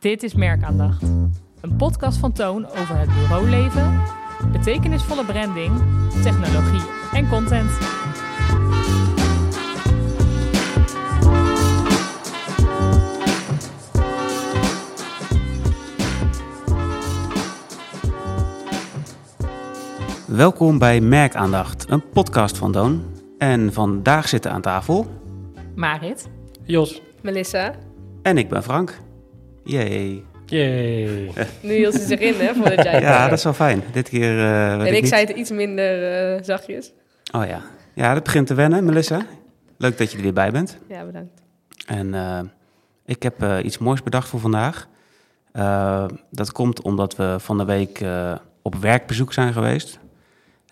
Dit is Merkaandacht. Een podcast van Toon over het bureauleven, betekenisvolle branding, technologie en content. Welkom bij Merkaandacht, een podcast van Doon. En vandaag zitten aan tafel Marit, Jos. Melissa. en ik ben Frank. Yay. Yay. Nu hield ze zich in, hè, voordat jij Ja, dat is wel fijn. Dit keer eh, En ik niet- zei het iets minder eh, zachtjes. Oh ja. Ja, dat begint te wennen, Melissa. Leuk dat je er weer bij bent. Ja, bedankt. En eh, ik heb eh, iets moois bedacht voor vandaag. Eh, dat komt omdat we van de week eh, op werkbezoek zijn geweest.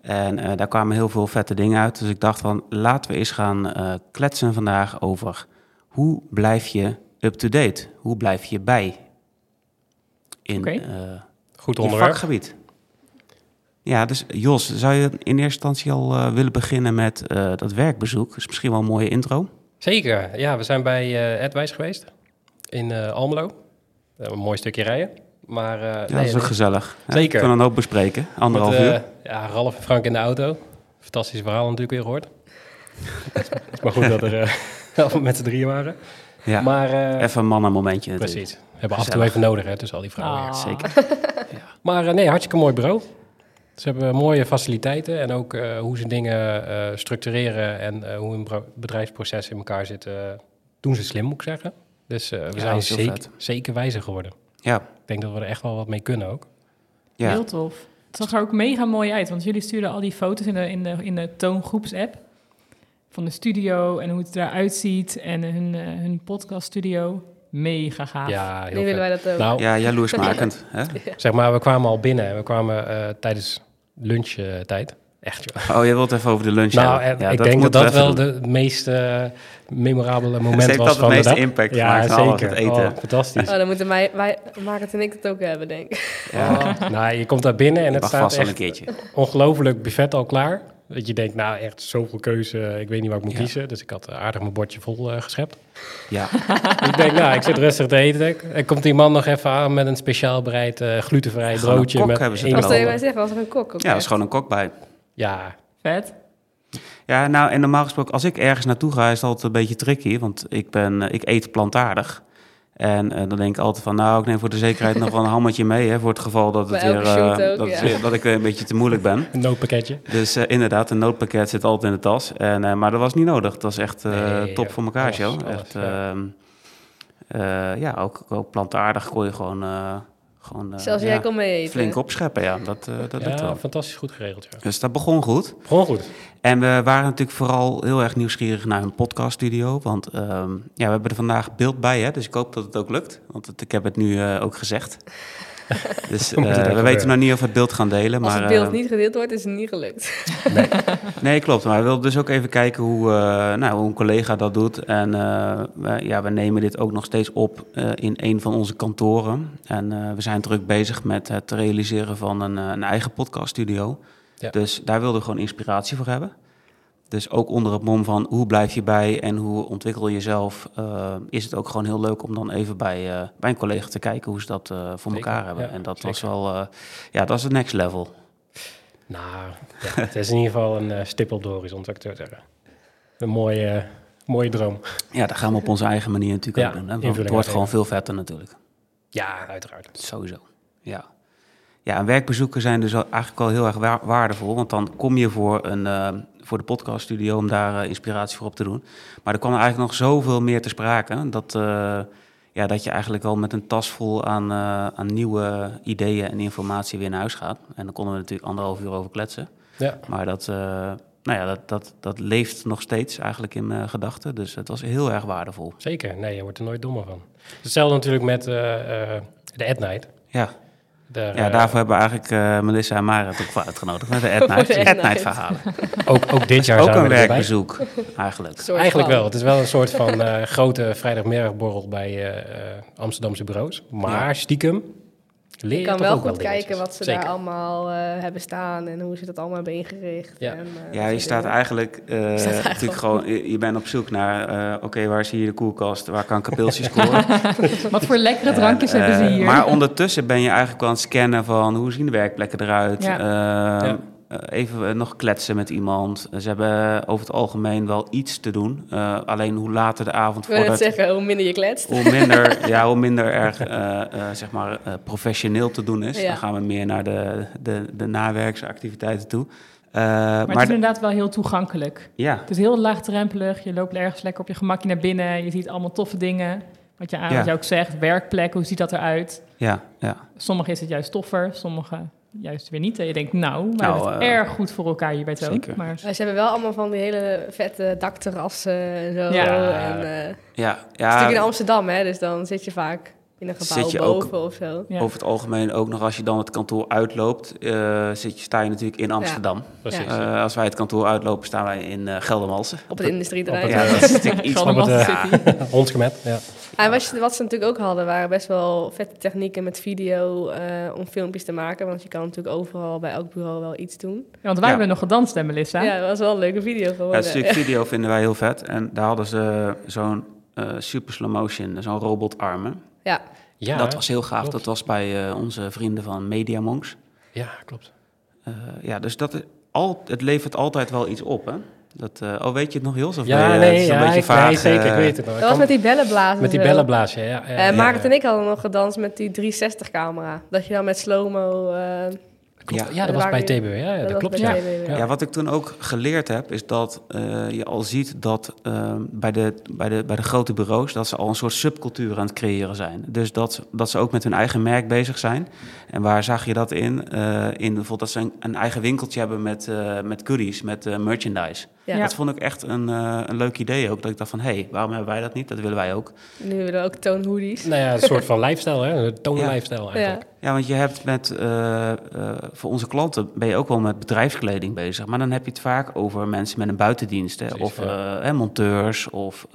En eh, daar kwamen heel veel vette dingen uit. Dus ik dacht van, laten we eens gaan eh, kletsen vandaag over... hoe blijf je up-to-date? Hoe blijf je bij in Oké. eh, Goed onderwerp. vakgebied? Ja, dus Jos, zou je in eerste instantie al eh, willen beginnen met eh, dat werkbezoek? Dat is misschien wel een mooie intro. Zeker. Ja, we zijn bij eh Edwijs geweest. In eh, Almelo. Een mooi stukje rijden. Maar, eh, Ja, nee, dat is ook nee. gezellig. Zeker. We kunnen een hoop bespreken. Anderhalf Met, eh, uur. Ja, Ralf en Frank in de auto. Fantastisch verhaal natuurlijk weer gehoord. Het is maar goed dat er met z'n drieën waren. Ja. Maar, eh, Even een mannenmomentje natuurlijk. precies. We hebben af en toe Gezellig. even nodig, hè, tussen al die vrouwen. Ah. Zeker. Maar eh, nee, hartstikke mooi bureau. Ze hebben mooie faciliteiten en ook eh, hoe ze dingen eh, structureren en eh, hoe een bro- bedrijfsproces in elkaar zit, eh, doen ze slim, moet ik zeggen. Dus eh, we Ja, zijn zeker, zeker wijzer geworden. Ja. Ik denk dat we er echt wel wat mee kunnen ook. Ja. heel tof. Het zag er ook mega mooi uit, want jullie stuurden al die foto's in de, in de, in de Toongroeps-app van de studio en hoe het eruit ziet en hun, eh, hun podcaststudio. Mega gaaf. Ja, Nu heel willen wij dat ook. Nou, ja, jaloersmakend. hè? zeg maar, we kwamen al binnen. We kwamen eh, tijdens lunchtijd. Echt, joh. Oh, je wilt even over de lunch Nou, en Ja, ik denk dat dat wel doen. de, meest eh, memorabele Ze moment heeft was van de meeste impact Ja, alles, zeker. het eten. Oh, fantastisch. Oh, dan moeten wij, wij, Marit en ik het ook hebben, denk ik. Ja, Oh, nou, je komt daar binnen en het mag staat wel een echt keertje. ongelooflijk buffet al klaar. Dat je denkt, nou echt zoveel keuze, ik weet niet wat ik moet Ja. kiezen. Dus ik had aardig mijn bordje vol eh, geschept. Ja, ik denk, nou, ik zit rustig te eten. En komt die man nog even aan met een speciaal bereid eh, glutenvrij Gewoon een broodje. kok met hebben ze je mij zeggen, was er een kok? ook ja, er is gewoon een kok bij. Ja, Vet. Ja, nou, en normaal gesproken, als ik ergens naartoe ga, is het altijd een beetje tricky. Want ik, ben, eh, ik eet plantaardig. En eh, dan denk ik altijd van, nou, ik neem voor de zekerheid nog wel een hammetje mee. Hè, voor het geval dat, het weer, eh, ook, dat, ja. het- dat ik weer een beetje te moeilijk ben. een noodpakketje. Dus eh, inderdaad, een noodpakket zit altijd in de tas. En, eh, maar dat was niet nodig. Dat was echt eh, Nee, top ja, voor elkaar, alles, echt, ja. ehm, eh, ja, ook, ook plantaardig kon je gewoon, eh, gewoon eh, Zelfs ja, jij kon mee eten. flink opscheppen. Ja, dat, eh dat lukt Ja, wel. fantastisch goed geregeld. Ja. Dus dat begon goed. Gewoon goed. En we waren natuurlijk vooral heel erg nieuwsgierig naar hun podcaststudio. Want ehm, ja, we hebben er vandaag beeld bij, hè, dus ik hoop dat het ook lukt. Want het- ik heb het nu eh, ook gezegd. dus eh, we weten nog niet of we het beeld gaan delen. Als maar, het beeld eh, niet gedeeld wordt, is het niet gelukt. Nee, klopt. Maar we wilden dus ook even kijken hoe, eh, nou, hoe een collega dat doet. En eh, we, ja, we nemen dit ook nog steeds op eh, in een van onze kantoren. En eh, we zijn druk bezig met het realiseren van een, een eigen podcaststudio. Ja. Dus daar wilden we gewoon inspiratie voor hebben. Dus ook onder het mom van hoe blijf je bij en hoe ontwikkel je jezelf, eh, is het ook gewoon heel leuk om dan even bij, eh, bij een collega te kijken hoe ze dat eh, voor Zeker, elkaar hebben. ja, en dat was wel, ja, dat is het next level. Nou, ja, het is in ieder geval een stip op de horizon, zou ik zo zeggen. Een mooie, mooie droom. Ja, dat gaan we op onze eigen manier natuurlijk Ja, ook doen. Hè? Want het wordt gewoon veel vetter natuurlijk. Ja, uiteraard. Sowieso, ja. Ja, en werkbezoeken zijn dus eigenlijk wel heel erg wa- waardevol. Want dan kom je voor, een, voor de podcaststudio om daar eh, inspiratie voor op te doen. Maar er kwam eigenlijk nog zoveel meer te sprake. Dat, eh, ja, dat je eigenlijk wel met een tas vol aan, eh, aan nieuwe ideeën en informatie weer naar huis gaat. En dan konden we natuurlijk anderhalf uur over kletsen. Ja, Maar dat, nou ja, dat, dat, dat leeft nog steeds eigenlijk in mijn gedachten. Dus het was heel erg waardevol. zeker. Nee, je wordt er nooit dommer van. Hetzelfde natuurlijk met de Ad Night. Ja. Daar, Ja, eh, daarvoor hebben we eigenlijk eh, Melissa en Marit ook voor uitgenodigd met de Ad Voor Night, de Ad Ad Night Night. verhalen. ook, ook dit jaar Ook zijn een we werkbezoek, eigenlijk. Soort Eigenlijk van. wel. Het is wel een soort van eh, grote vrijdagmiddagborrel bij Amsterdamse bureaus. Maar Ja. stiekem Leer Je je kan wel goed kijken wat ze Zeker. daar allemaal eh, hebben staan en hoe ze dat allemaal hebben ingericht. Ja. En, eh, Ja, dat je staat eigenlijk, eh, eigenlijk natuurlijk gewoon- gewoon, je, je bent op zoek naar, eh, oké, waar is hier de koelkast, waar kan pilsje scoren? Wat voor lekkere drankjes En, hebben ze eh, hier? Maar ondertussen ben je eigenlijk aan het scannen van hoe zien de werkplekken eruit. Ja. Ehm, Ja. Eh, even eh, nog kletsen met iemand. Ze hebben over het algemeen wel iets te doen. Eh, alleen hoe later de avond Ik wil zeggen, hoe minder je kletst. Hoe minder, ja, hoe minder erg eh, eh, zeg maar, eh, professioneel te doen is. Ja. Dan gaan we meer naar de, de, de nawerksactiviteiten toe. Eh, maar het maar is de- inderdaad wel heel toegankelijk. ja, Het is heel laagdrempelig. Je loopt ergens lekker op je gemakje naar binnen. Je ziet allemaal toffe dingen. Wat je, aan, Ja. ook zegt, werkplek, hoe ziet dat eruit? ja, ja. Sommige is het juist toffer, sommige juist weer niet. En je denkt, nou, we Nou, hebben het eh, erg goed voor elkaar hier bij Toon. zeker. Maar Ja, ze hebben wel allemaal van die hele vette dakterrassen en zo. Ja. En, eh, ja, het is natuurlijk in ja Amsterdam, hè, dus dan zit je vaak in een gebouw Zit je ook- boven of zo. ja. over het algemeen ook nog als je dan het kantoor uitloopt, eh, zit je, sta je natuurlijk in Amsterdam. Eh, als wij het kantoor uitlopen, staan wij in eh Geldermalsen. Op het industrieterrein. Ja, het, dat is natuurlijk iets een het. Hondsgemet, ja. En wat, je- wat ze natuurlijk ook hadden, waren best wel vette technieken met video eh, om filmpjes te maken. Want je kan natuurlijk overal bij elk bureau wel iets doen. Ja, want wij Ja. hebben nog gedanst, hè, Melissa? Ja, dat was wel een leuke video Ja, geworden. het stuk video vinden wij heel vet. En daar hadden ze zo'n eh, super slow motion, zo'n robotarmen. Ja, Ja, dat was heel gaaf. klopt. Dat was bij eh, onze vrienden van Media Monks. ja klopt. Eh, ja, dus dat is al, het levert altijd wel iets op, hè? Dat, eh, oh, weet je het nog? Of ben Ja, nee, het is een ja, beetje ik, vaag, nee, zeker, eh, ik weet het nog. Ik dat was met die bellenblazen. met die en zo. bellenblaasje, ja. ja, Eh ja, Maarten ja. en ik hadden nog gedanst met die 360-camera. Dat je dan met slow-mo... Klopt. Ja. Ja, dat was bij TBW, ja, ja, dat, was klopt, ja. Ja. Wat ik toen ook geleerd heb, is dat eh, je al ziet dat eh, bij, de, bij, de, bij de grote bureaus, dat ze al een soort subcultuur aan het creëren zijn. Dus dat, dat ze ook met hun eigen merk bezig zijn. En waar zag je dat in? Eh, in bijvoorbeeld dat ze een, een eigen winkeltje hebben met, eh, met goodies, met eh, merchandise. Ja. Dat vond ik echt een, eh, een leuk idee ook. Dat ik dacht van, hé, hey, waarom hebben wij dat niet? Dat willen wij ook. Nu willen we ook toonhoodies. Nou ja, een soort van lifestyle, hè? Een Ja. lifestyle eigenlijk. Ja, want je hebt met, eh, eh, voor onze klanten ben je ook wel met bedrijfskleding bezig. Maar dan heb je het vaak over mensen met een buitendienst. Hè, Precies, of ja. eh, hè, monteurs of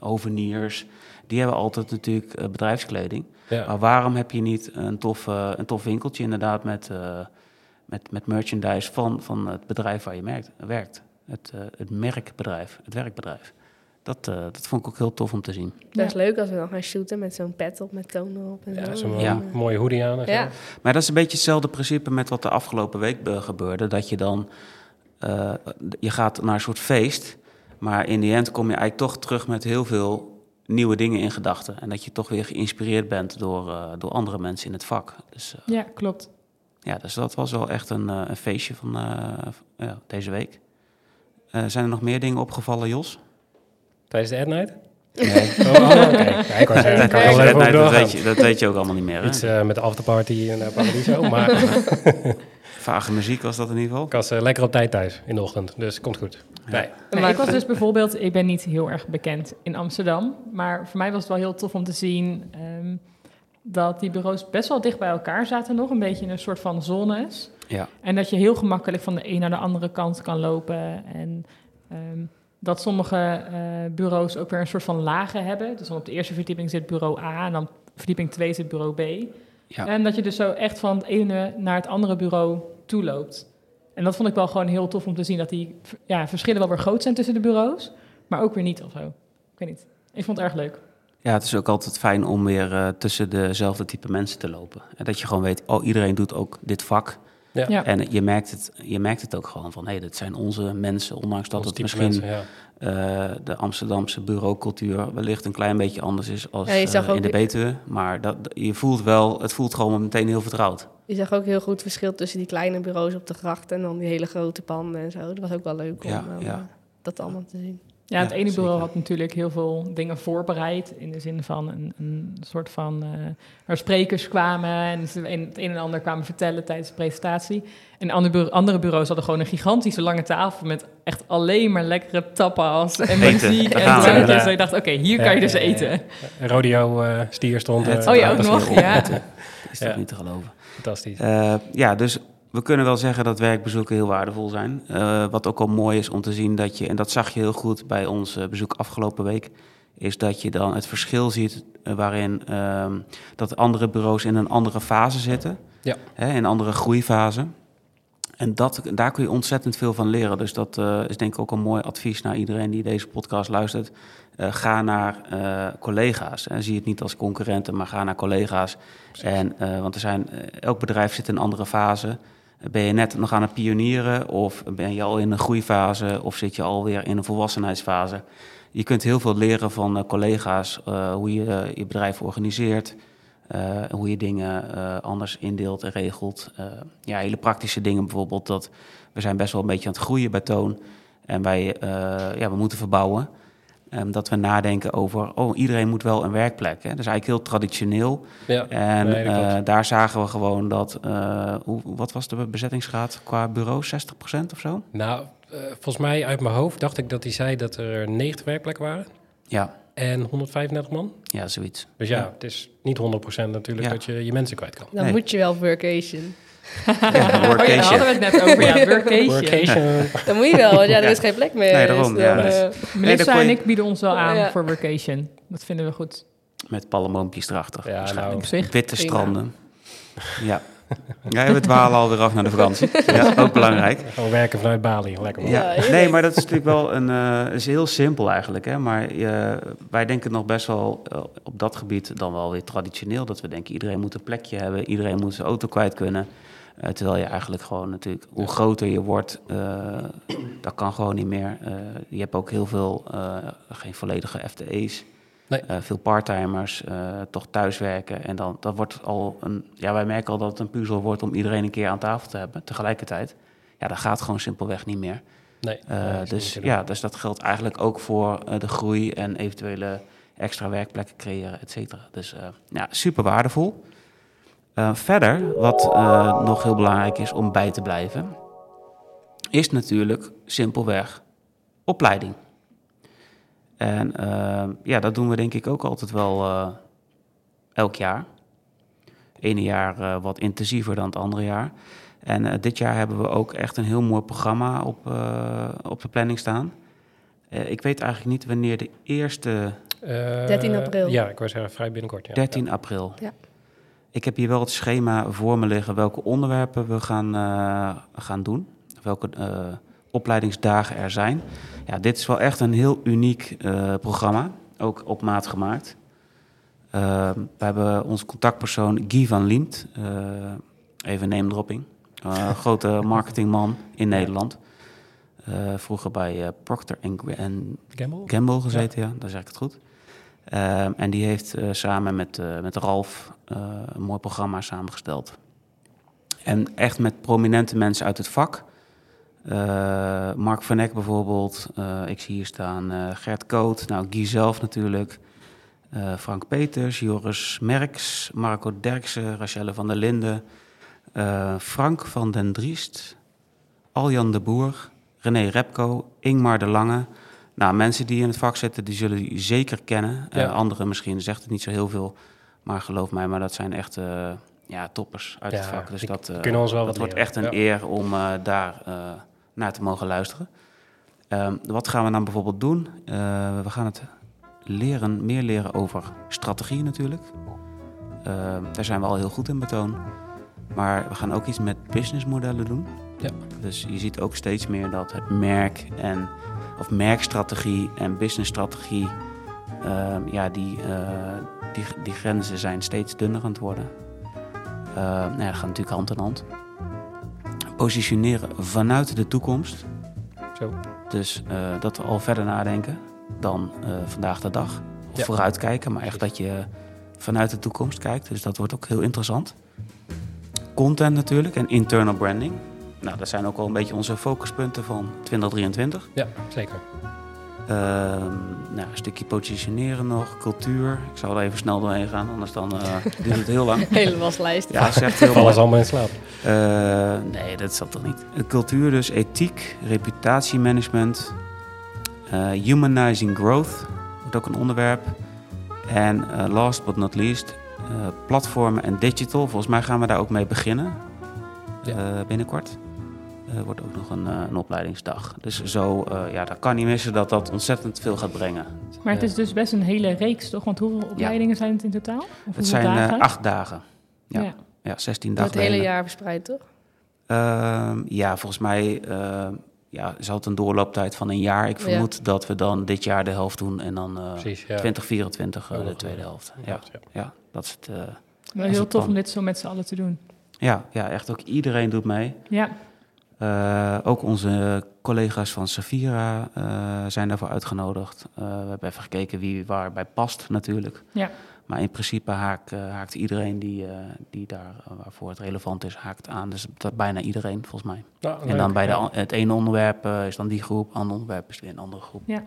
hoveniers. Die hebben altijd natuurlijk eh, bedrijfskleding. Ja. Maar waarom heb je niet een tof, eh, een tof winkeltje inderdaad met, eh, met, met merchandise van, van het bedrijf waar je merkt, werkt? Het, eh, het merkbedrijf, het werkbedrijf. Dat, eh, dat vond ik ook heel tof om te zien. Dat is leuk als we dan gaan shooten met zo'n pet op, met toon erop en Ja, zo. zo'n Ja. mooie hoodie aan en zo. Ja. Maar dat is een beetje hetzelfde principe met wat de afgelopen week gebeurde. Dat je dan, eh, je gaat naar een soort feest, maar in die end kom je eigenlijk toch terug met heel veel nieuwe dingen in gedachten. En dat je toch weer geïnspireerd bent door, eh, door andere mensen in het vak. Dus eh, Ja, klopt. ja, dus dat was wel echt een, eh, een feestje van eh, ja, deze week. Eh, zijn er nog meer dingen opgevallen, Jos? Tijdens de Ad Night? Nee, Oh, oh. Ja, ik ik dat, weet je, dat weet je ook allemaal niet meer. Hè? Iets eh, met de afterparty in uh, Paradiso, maar Vage muziek was dat in ieder geval. ik was eh, lekker op tijd thuis in de ochtend, dus komt goed. Nee. Nee, Maar- ik was dus bijvoorbeeld, ik ben niet heel erg bekend in Amsterdam, maar voor mij was het wel heel tof om te zien ehm, dat die bureaus best wel dicht bij elkaar zaten nog, een beetje in een soort van zones. Ja. En dat je heel gemakkelijk van de een naar de andere kant kan lopen. En ehm, dat sommige eh, bureaus ook weer een soort van lagen hebben. Dus dan op de eerste verdieping zit bureau A en dan verdieping 2 zit bureau B. Ja. En dat je dus zo echt van het ene naar het andere bureau toe loopt. En dat vond ik wel gewoon heel tof om te zien dat die ja, verschillen wel weer groot zijn tussen de bureaus, maar ook weer niet of zo. Ik weet niet. Ik vond het erg leuk. Ja, het is ook altijd fijn om weer eh, tussen dezelfde type mensen te lopen. En dat je gewoon weet, oh, iedereen doet ook dit vak. Ja. Ja. En je merkt, het, je merkt het ook gewoon van, hé, dit zijn onze mensen. Ondanks dat Ons het misschien mensen, ja. Eh, de Amsterdamse bureaucultuur wellicht een klein beetje anders is als Ja, eh, in de Betuwe. Maar dat, je voelt wel, het voelt gewoon meteen heel vertrouwd. Je zag ook heel goed het verschil tussen die kleine bureaus op de gracht en dan die hele grote panden en zo. Dat was ook wel leuk om Ja, eh, ja. dat allemaal te zien. Ja, het Ja, ene bureau had natuurlijk heel veel dingen voorbereid. In de zin van een, een soort van. eh waar sprekers kwamen en ze het een en ander kwamen vertellen tijdens de presentatie. En andere, bureau- andere bureaus hadden gewoon een gigantische lange tafel met echt alleen maar lekkere tapas en Eten, muziek en drankjes. Ja. En je dacht, oké, hier kan je Ja, dus ja, ja, ja. eten. Een rodeo eh, stier stond. Het- eh, Oh ja, ook nog. Ja. Is dat Ja. niet te geloven? Fantastisch. Eh, ja, dus we kunnen wel zeggen dat werkbezoeken heel waardevol zijn. Eh, wat ook al mooi is om te zien dat je, en dat zag je heel goed bij ons eh, bezoek afgelopen week is dat je dan het verschil ziet eh, waarin ehm, dat andere bureaus in een andere fase zitten. Ja. Hè, in een andere groeifase. En dat, daar kun je ontzettend veel van leren. Dus dat is denk ik ook een mooi advies naar iedereen die deze podcast luistert. Ga naar collega's. En zie het niet als concurrenten, maar ga naar collega's. En, want er zijn, elk bedrijf zit in een andere fase. Ben je net nog aan het pionieren of ben je al in een groeifase of zit je alweer in een volwassenheidsfase? Je kunt heel veel leren van eh, collega's, eh, hoe je eh, je bedrijf organiseert, hoe je dingen anders indeelt en regelt. Ja, hele praktische dingen bijvoorbeeld. Dat we zijn best wel een beetje aan het groeien bij Toon en wij, ja, we moeten verbouwen. Ehm, dat we nadenken over, oh, iedereen moet wel een werkplek. Hè? Dat is eigenlijk heel traditioneel. Ja. En Nee, eh, daar zagen we gewoon dat, eh, hoe, wat was de bezettingsgraad qua bureau? 60% of zo? Nou, eh, volgens mij uit mijn hoofd dacht ik dat hij zei dat er 90 werkplekken waren Ja, en 135 man. ja zoiets. Dus ja, Ja. het is niet 100% natuurlijk Ja. dat je je mensen kwijt kan. Dan Nee. moet je wel workation. Ja, Oh ja, daar hadden we het net over. Ja, workation. Workation. Dan moet je wel, want ja, er Ja. is geen plek meer. Nee, daarom, Dus ja, dan, dus- eh, Melissa kon je- en ik bieden ons wel aan Ja. voor workation. Dat vinden we goed. Met palmoompjes erachter. Ja, waarschijnlijk. Op zich. Witte prima. stranden. Ja. ja, we dwalen alweer af naar de vakantie. Ja, ook belangrijk. Gewoon werken vanuit Bali. Lekker man. Ja, nee, maar dat is natuurlijk wel een, eh, is heel simpel eigenlijk. Hè? Maar eh, wij denken nog best wel op dat gebied dan wel weer traditioneel. Dat we denken iedereen moet een plekje hebben, iedereen moet zijn auto kwijt kunnen. Eh, terwijl je eigenlijk gewoon natuurlijk, hoe groter je wordt, eh, dat kan gewoon niet meer. Eh, je hebt ook heel veel, geen volledige FTE's. Nee. Veel parttimers, toch thuiswerken. En dan dat wordt al een. Ja, wij merken al dat het een puzzel wordt om iedereen een keer aan tafel te hebben tegelijkertijd. Ja, dat gaat gewoon simpelweg niet meer. Nee. Nee, dus ja, dus dat geldt eigenlijk ook voor de groei en eventuele extra werkplekken creëren, et cetera. Dus ja, super waardevol. Eh, verder, wat eh, nog heel belangrijk is om bij te blijven, is natuurlijk simpelweg opleiding. En eh, ja, dat doen we denk ik ook altijd wel eh, elk jaar. Ene jaar eh, wat intensiever dan het andere jaar. En eh, dit jaar hebben we ook echt een heel mooi programma op, eh, op de planning staan. Eh, ik weet eigenlijk niet wanneer de eerste Eh, 13 april. Ja, ik wou zeggen vrij binnenkort. Ja. 13 april. Ja. Ik heb hier wel het schema voor me liggen welke onderwerpen we gaan, eh, gaan doen. Welke eh, opleidingsdagen er zijn. Ja, dit is wel echt een heel uniek eh, programma. Ook op maat gemaakt. Eh, we hebben onze contactpersoon Guy van Liemt. even name dropping. Eh, grote marketingman in Nederland. Vroeger bij Procter en Gamble? Gamble gezeten, ja. daar zeg ik het goed. Ehm, en die heeft eh, samen met, eh, met Ralf eh, een mooi programma samengesteld. En echt met prominente mensen uit het vak. Mark van Eck bijvoorbeeld, ik zie hier staan eh, Gert Koot, nou Guy zelf natuurlijk. Frank Peters, Joris Merks, Marco Derksen, Rachelle van der Linden, Frank van den Driest, Aljan de Boer, René Repko, Ingmar de Lange. Nou, mensen die in het vak zitten, die zullen die zeker kennen. Ja. Eh, anderen misschien zegt het niet zo heel veel, maar geloof mij, maar dat zijn echt eh, ja, toppers uit het Ja, vak. Dus dat, eh, kunnen ons wel dat wat wordt leren. echt een Ja. eer om daar naar te mogen luisteren. Ehm, wat gaan we dan bijvoorbeeld doen? We gaan het leren, meer leren over strategie natuurlijk. Ehm, daar zijn we al heel goed in betoon. Maar we gaan ook iets met businessmodellen doen. Ja. Dus je ziet ook steeds meer dat het merk en of merkstrategie en businessstrategie, ehm, ja, die, eh, die, die grenzen zijn steeds dunner aan het worden. Ehm, nou ja, dat gaat natuurlijk hand in hand. Positioneren vanuit de toekomst. Zo. Dus eh, dat we al verder nadenken dan eh, vandaag de dag. Of Ja. vooruitkijken, maar echt dat je vanuit de toekomst kijkt. Dus dat wordt ook heel interessant. Content natuurlijk en internal branding. Nou, dat zijn ook al een beetje onze focuspunten van 2023. Ja, zeker. Ehm, nou, een stukje positioneren nog, cultuur. Ik zal er even snel doorheen gaan, anders dan eh, duurt het heel lang. Hele waslijst. Ja, echt heel ze allemaal in slaap. Eh, nee, dat zat toch niet. Cultuur dus, ethiek, reputatiemanagement, eh, humanizing growth, wordt ook een onderwerp. En eh, last but not least, eh, platformen en digital. Volgens mij gaan we daar ook mee beginnen Ja. eh, binnenkort. Er wordt ook nog een, eh, een opleidingsdag. Dus zo, eh, ja, dat kan niet missen dat dat ontzettend veel gaat brengen. Maar het is dus best een hele reeks, toch? Want hoeveel opleidingen zijn het in totaal? Of Het zijn eh, dagen? acht dagen. Ja. Ja, 16 Dat dagen. het hele jaar verspreid, toch? Ehm, ja, volgens mij ehm, ja, is het een doorlooptijd van een jaar. Ik Ja. vermoed dat we dan dit jaar de helft doen en dan eh, Precies, ja. 2024 eh, Oh, de tweede helft. Ja, Ja. ja dat is het. eh, Dat is heel het tof plan. om dit zo met z'n allen te doen. ja, ja, echt ook iedereen doet mee. Ja, Eh, ook onze collega's van Safira eh, zijn daarvoor uitgenodigd. Eh, we hebben even gekeken wie waarbij past natuurlijk. Ja. Maar in principe haakt, haakt iedereen die, eh, die daar waarvoor het relevant is, haakt aan. Dus dat bijna iedereen volgens mij. En dan bij de, het ene onderwerp is dan die groep, het andere onderwerp is weer een andere groep. ja.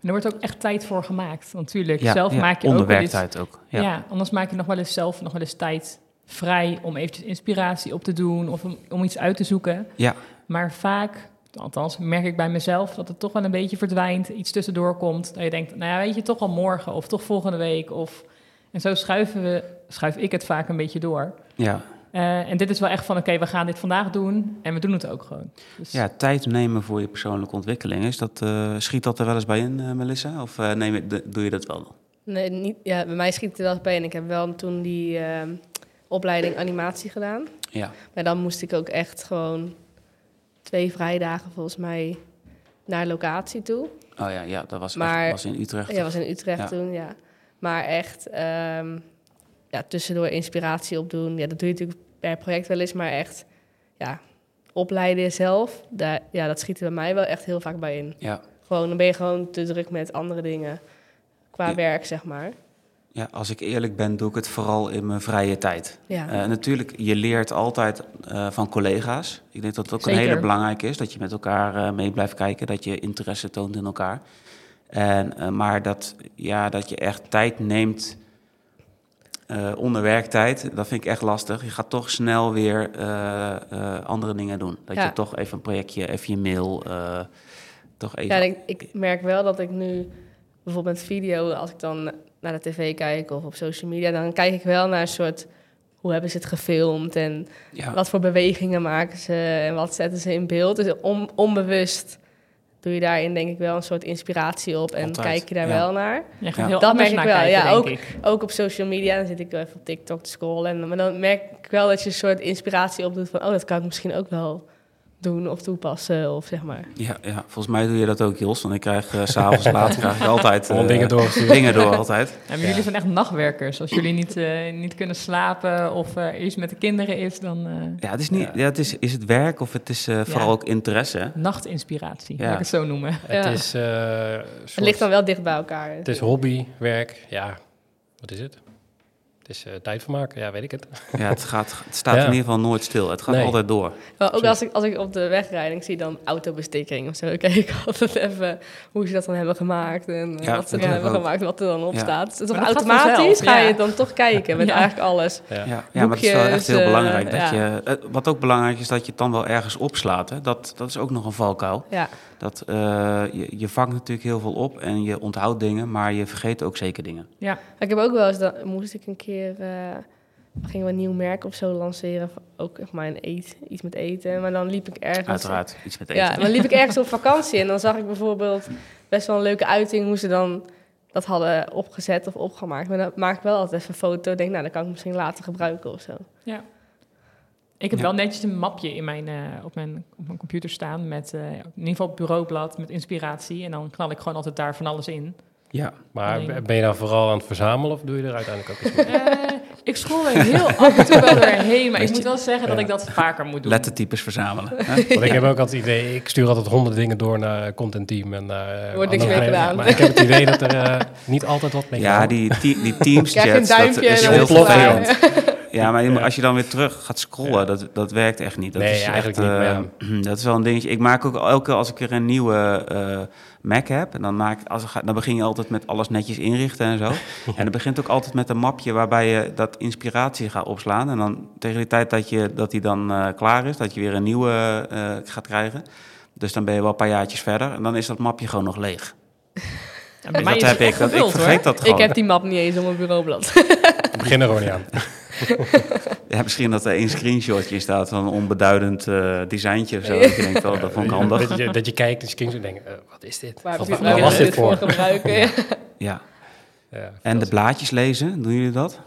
En er wordt ook echt tijd voor gemaakt. Want Natuurlijk, Ja, zelf ja, maak je ook onder wel eens- werktijd ook. Ja. Ja. anders maak je nog wel eens zelf nog wel eens tijd vrij om eventjes inspiratie op te doen of om, om iets uit te zoeken. Ja. Maar vaak, althans merk ik bij mezelf, dat het toch wel een beetje verdwijnt, iets tussendoor komt. Dat je denkt, nou ja, weet je, toch al morgen of toch volgende week. Of... En zo schuiven we, schuif ik het vaak een beetje door. Ja. Eh, en dit is wel echt van, oké, we gaan dit vandaag doen en we doen het ook gewoon. Dus, ja, tijd nemen voor je persoonlijke ontwikkeling. Is dat, eh, schiet dat er wel eens bij in, eh, Melissa? Of eh, neem doe je dat wel? Nee, niet, ja, bij mij schiet het er wel eens bij. En ik heb wel toen die ehm, opleiding animatie gedaan. Ja. Maar dan moest ik ook echt gewoon twee vrijdagen volgens mij naar locatie toe. Oh ja, ja dat was, Maar- echt, was in Utrecht. Ja, was in Utrecht Ja. toen, ja. Maar echt ehm, ja, tussendoor inspiratie opdoen. Ja, dat doe je natuurlijk per project wel eens. Maar echt, ja, opleiden zelf, daar, ja, dat schiet er bij mij wel echt heel vaak bij in. Ja. Gewoon, dan ben je gewoon te druk met andere dingen qua Ja. werk, zeg maar. Ja, als ik eerlijk ben, doe ik het vooral in mijn vrije tijd. Ja, Eh, natuurlijk, je leert altijd eh, van collega's. Ik denk dat het ook Zeker. een hele belangrijke is, dat je met elkaar eh, mee blijft kijken, dat je interesse toont in elkaar. En, maar dat, ja, dat je echt tijd neemt onder werktijd, dat vind ik echt lastig. Je gaat toch snel weer andere dingen doen. Dat Ja. je toch even een projectje, even je mail, toch even... ja ik, ik merk wel dat ik nu bijvoorbeeld met video, als ik dan naar de tv kijk of op social media, dan kijk ik wel naar een soort hoe hebben ze het gefilmd en ja. wat voor bewegingen maken ze en wat zetten ze in beeld. Dus on- onbewust doe je daarin denk ik wel een soort inspiratie op en Altijd, kijk je daar ja. wel naar. Ja. heel Dat merk ik wel, kijken, ja, ook. ik. Ook op social media, dan zit ik wel even op TikTok te scrollen. En, maar dan merk ik wel dat je een soort inspiratie opdoet van... oh, dat kan ik misschien ook wel doen of toepassen of zeg maar. Ja, ja, volgens mij doe je dat ook, Jos. Want ik krijg s s'avonds later krijg ik altijd eh, dingen doorgestuurd. dingen door altijd. Ja, maar jullie zijn echt nachtwerkers. Als jullie niet, eh, niet kunnen slapen of eh iets met de kinderen is, dan eh, Ja, het is niet. Ja. het is, is het werk of het is eh, vooral ook interesse. nachtinspiratie, Ja. laat ik het zo noemen. Het is... eh, Het ligt dan wel dicht bij elkaar. Het is hobby, werk, ja, wat is het? Is eh tijd vermaken, ja, weet ik het. Ja, het, gaat, het staat Ja. in ieder geval nooit stil. Het gaat Nee. altijd door. Maar ook als ik, als ik op de weg rijd en ik zie dan autobestekking of zo... dan kijk ik altijd even hoe ze dat dan hebben gemaakt... en eh, Ja, wat ze dan hebben ook. gemaakt wat er dan op Ja. staat. Dus toch automatisch ga je dan toch kijken met Ja. eigenlijk alles. Ja. Ja, ja maar het is wel echt heel eh, belangrijk. Dat ja. je, wat ook belangrijk is, dat je het dan wel ergens opslaat. Hè? Dat, dat is ook nog een valkuil. Ja, Dat, eh, je, je vangt natuurlijk heel veel op en je onthoudt dingen, maar je vergeet ook zeker dingen. Ja, ik heb ook wel eens... Dan moest ik een keer... eh, gingen we een nieuw merk of zo lanceren. Ook echt maar een eet, iets met eten. Maar dan liep ik ergens... Uiteraard, iets met eten. Ja, dan liep ik ergens op vakantie en dan zag ik bijvoorbeeld best wel een leuke uiting hoe ze dan dat hadden opgezet of opgemaakt. Maar dan maak ik wel altijd even een foto. Denk, nou, dat kan ik misschien later gebruiken of zo. ja. Ik heb Ja. wel netjes een mapje in mijn, eh, op, mijn, op mijn computer staan met eh, in ieder geval het bureaublad met inspiratie. En dan knal ik gewoon altijd daar van alles in. Ja, Maar Alleen- ben je dan vooral aan het verzamelen of doe je er uiteindelijk ook iets mee? Eh, ik scroll er heel af en toe wel doorheen, maar ik moet wel zeggen dat ik dat vaker moet doen. lettertypes verzamelen. Hè? Want ik heb ook altijd het idee, ik stuur altijd honderden dingen door naar content team en eh, Wordt niks mee gedaan. Maar ik heb het idee dat er niet altijd wat mee Ja, die, die teams dat is heel het vervelend. Ja, maar Ja. als je dan weer terug gaat scrollen, Ja. dat, dat werkt echt niet. Dat Nee, is eigenlijk echt, niet, eh, dat is wel een dingetje. Ik maak ook elke keer als ik er een nieuwe eh, Mac heb, en dan, maak, als, dan begin je altijd met alles netjes inrichten en zo. En dan begint ook altijd met een mapje waarbij je dat inspiratie gaat opslaan. En dan tegen die tijd dat, je, dat die dan eh, klaar is, dat je weer een nieuwe eh, gaat krijgen. Dus dan ben je wel een paar jaartjes verder en dan is dat mapje gewoon nog leeg. Ja, Dus dat heb ik. Dat, ik vergeet hoor. dat gewoon. Ik heb die map niet eens op mijn bureaublad. Ik begin er gewoon niet aan. Ja, misschien dat er één screenshotje staat van een onbeduidend eh designtje of zo. Dat je denkt, dat vond ik handig. Dat je, dat je kijkt en zo denkt, eh, wat is dit? Waar Wat, heb je waar waar was je dit voor? gebruiken? Ja. Ja. Ja, En de blaadjes lezen, doen jullie dat?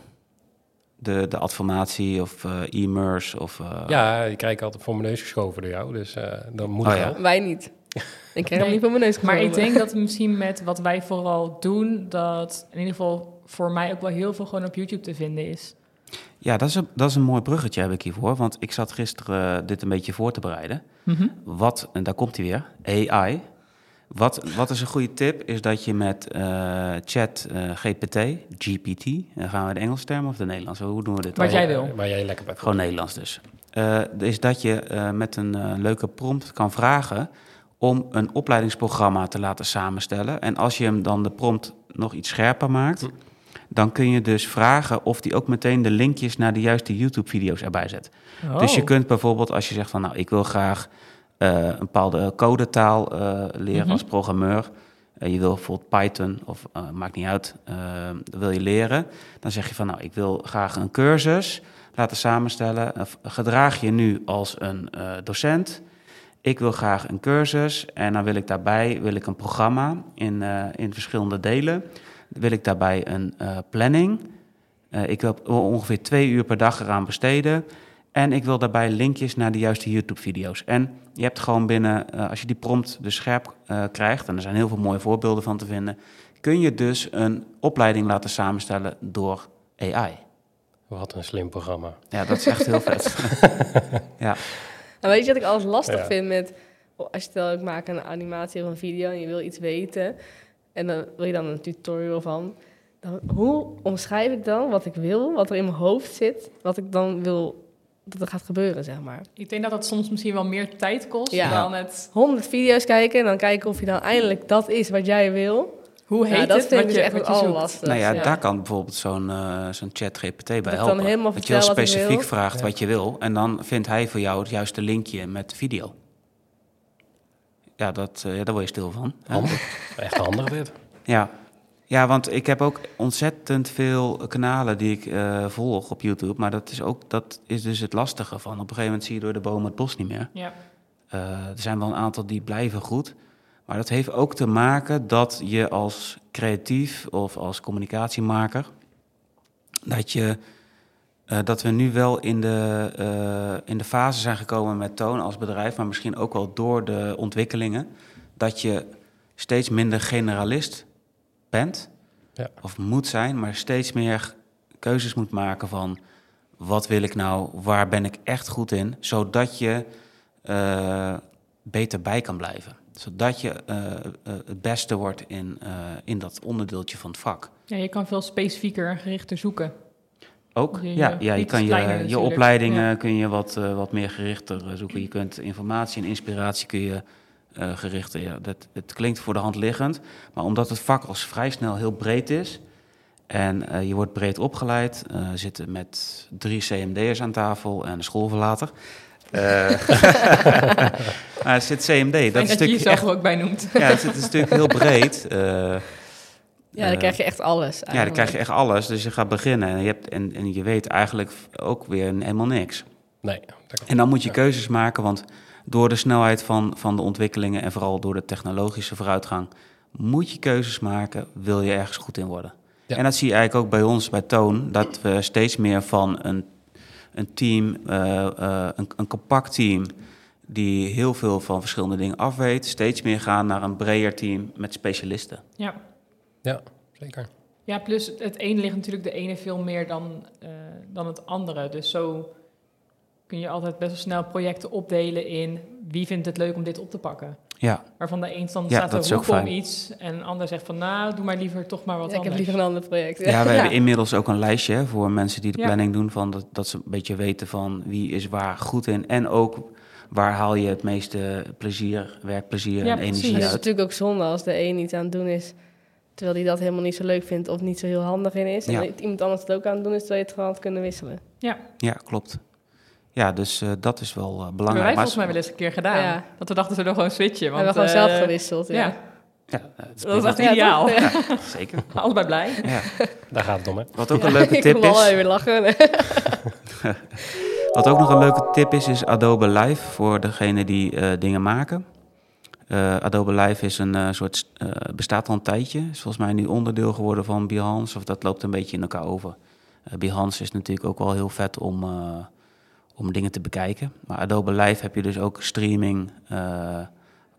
De, de adformatie of eh e-mers of... eh, ja, die krijg ik altijd voor mijn neus geschoven door jou, dus eh, dan moet Oh het ja. wel. Wij niet. Ik krijg hem niet voor mijn neus Maar ik denk dat misschien met wat wij vooral doen, dat in ieder geval voor mij ook wel heel veel gewoon op YouTube te vinden is. Ja, dat is, een, dat is een mooi bruggetje heb ik hiervoor. Want ik zat gisteren eh, dit een beetje voor te bereiden. Wat, en daar komt hij weer, AI. Wat, wat is een goede tip, is dat je met eh, chat eh, GPT, GPT, dan gaan we de Engelse term of de Nederlandse, hoe doen we dit? Wat jij wil. Waar jij lekker bij. Gewoon Nederlands dus. Eh, is dat je eh, met een leuke prompt kan vragen om een opleidingsprogramma te laten samenstellen. En als je hem dan de prompt nog iets scherper maakt, dan kun je dus vragen of die ook meteen de linkjes naar de juiste YouTube-video's erbij zet. Dus je Oh. kunt bijvoorbeeld, als je zegt van nou, ik wil graag eh, een bepaalde codetaal eh, leren Mhm. als programmeur. Eh, je wil bijvoorbeeld Python of maakt niet uit, wil je leren. Dan zeg je van nou, ik wil graag een cursus laten samenstellen. Of gedraag je nu als een docent. Ik wil graag een cursus en dan wil ik daarbij wil ik een programma in, in verschillende delen. Wil ik daarbij een eh, planning. Eh, ik wil ongeveer twee uur per dag eraan besteden. En ik wil daarbij linkjes naar de juiste YouTube-video's. En je hebt gewoon binnen, eh, als je die prompt dus scherp eh, krijgt, en er zijn heel veel mooie voorbeelden van te vinden, kun je dus een opleiding laten samenstellen door AI. Wat een slim programma. Ja, dat is echt heel vet. ja. Nou, weet je wat ik alles lastig Ja. vind met... Als je stel, ik maak een animatie of een video en je wil iets weten... en dan wil je dan een tutorial van... Dan, hoe omschrijf ik dan wat ik wil, wat er in mijn hoofd zit... wat ik dan wil dat er gaat gebeuren, zeg maar. Ik denk dat dat soms misschien wel meer tijd kost Ja. dan het... 100 video's kijken en dan kijken of je dan eindelijk dat is wat jij wil. Hoe heet ja, dat het vind ik wat dus je, echt wat het je zoekt? allerlastigste. Nou ja, ja. daar kan bijvoorbeeld zo'n eh zo'n chat GPT bij dan helpen. helemaal dat je heel specifiek vraagt Ja. wat je wil. En dan vindt hij voor jou het juiste linkje met de video. Ja, dat, eh, ja, daar word je stil van. Handig. Echt handig dit. Ja. ja, want ik heb ook ontzettend veel kanalen die ik eh, volg op YouTube. Maar dat is, ook, dat is dus het lastige van. Op een gegeven moment zie je door de bomen het bos niet meer. Ja. Eh, er zijn wel een aantal die blijven goed. Maar dat heeft ook te maken dat je als creatief of als communicatiemaker... dat, je, eh, dat we nu wel in de, eh, in de fase zijn gekomen met Toon als bedrijf... maar misschien ook wel door de ontwikkelingen... dat je steeds minder generalist bent Ja. of moet zijn... maar steeds meer keuzes moet maken van... wat wil ik nou, waar ben ik echt goed in... zodat je eh, beter bij kan blijven. Zodat je het beste wordt in, eh, in dat onderdeeltje van het vak. ja, je kan veel specifieker en gerichter zoeken. Ook, Je- ja, je ja, je kan je, je opleidingen Ja. kun je wat, eh, wat meer gerichter eh, zoeken. Je kunt informatie en inspiratie kun je eh, gerichter. Ja, dat, het klinkt voor de hand liggend, maar omdat het vak als vrij snel heel breed is en eh, je wordt breed opgeleid, eh zitten met drie CMD'ers aan tafel en een schoolverlater. Eh maar er zit CMD, dat Fijn dat je jezelf echt, ook bij noemt. ja, het het is natuurlijk heel breed. Ja, dan eh, krijg je echt alles ja, dan krijg je echt alles. Dus je gaat beginnen en je, hebt, en, en je weet eigenlijk ook weer helemaal niks. Nee. En dan moet je keuzes maken, want door de snelheid van, van de ontwikkelingen en vooral door de technologische vooruitgang, moet je keuzes maken, wil je ergens goed in worden. Ja. En dat zie je eigenlijk ook bij ons, bij Toon, dat we steeds meer van een, een team, eh, eh, een, een compact team, die heel veel van verschillende dingen afweet, steeds meer gaan naar een breder team met specialisten. Ja. Ja, zeker. ja, plus het ene ligt natuurlijk de ene veel meer dan, eh, dan het andere. Dus zo kun je altijd best wel snel projecten opdelen in wie vindt het leuk om dit op te pakken. Ja, Waarvan de een dan Ja, staat dat er roepen om iets en een ander zegt van nou, doe maar liever toch maar wat Ja, ik heb liever een ander project. Ja, we hebben inmiddels ook een lijstje voor mensen die de Ja. planning doen. Van dat, dat ze een beetje weten van wie is waar goed in. En ook waar haal je het meeste plezier, werkplezier Ja, en precies. energie Het is uit. natuurlijk ook zonde als de een iets aan het doen is... terwijl hij dat helemaal niet zo leuk vindt of niet zo heel handig in is. Ja. En iemand anders het ook aan het doen is, terwijl je het gewoon had kunnen wisselen. Ja, klopt. Ja, dus eh, dat is wel eh, Dat hebben wij belangrijk. volgens mij wel eens een keer gedaan. Ja. Dat we dachten, we doen gewoon switchen. We Want, hebben gewoon zelf eh, gewisseld, ja. Ja. Ja, Dat is echt ideaal. Ja. Zeker. Allebei blij. Ja. Daar gaat het om, hè? Wat ook een leuke ik tip wil wel is, even lachen. wat ook nog een leuke tip is, is Adobe Live voor degene die eh, dingen maken. Eh, Adobe Live is een eh, soort, eh, bestaat al een tijdje. Is volgens mij nu onderdeel geworden van Behance, of dat loopt een beetje in elkaar over. Eh, Behance is natuurlijk ook wel heel vet om, om dingen te bekijken. Maar Adobe Live heb je dus ook streaming,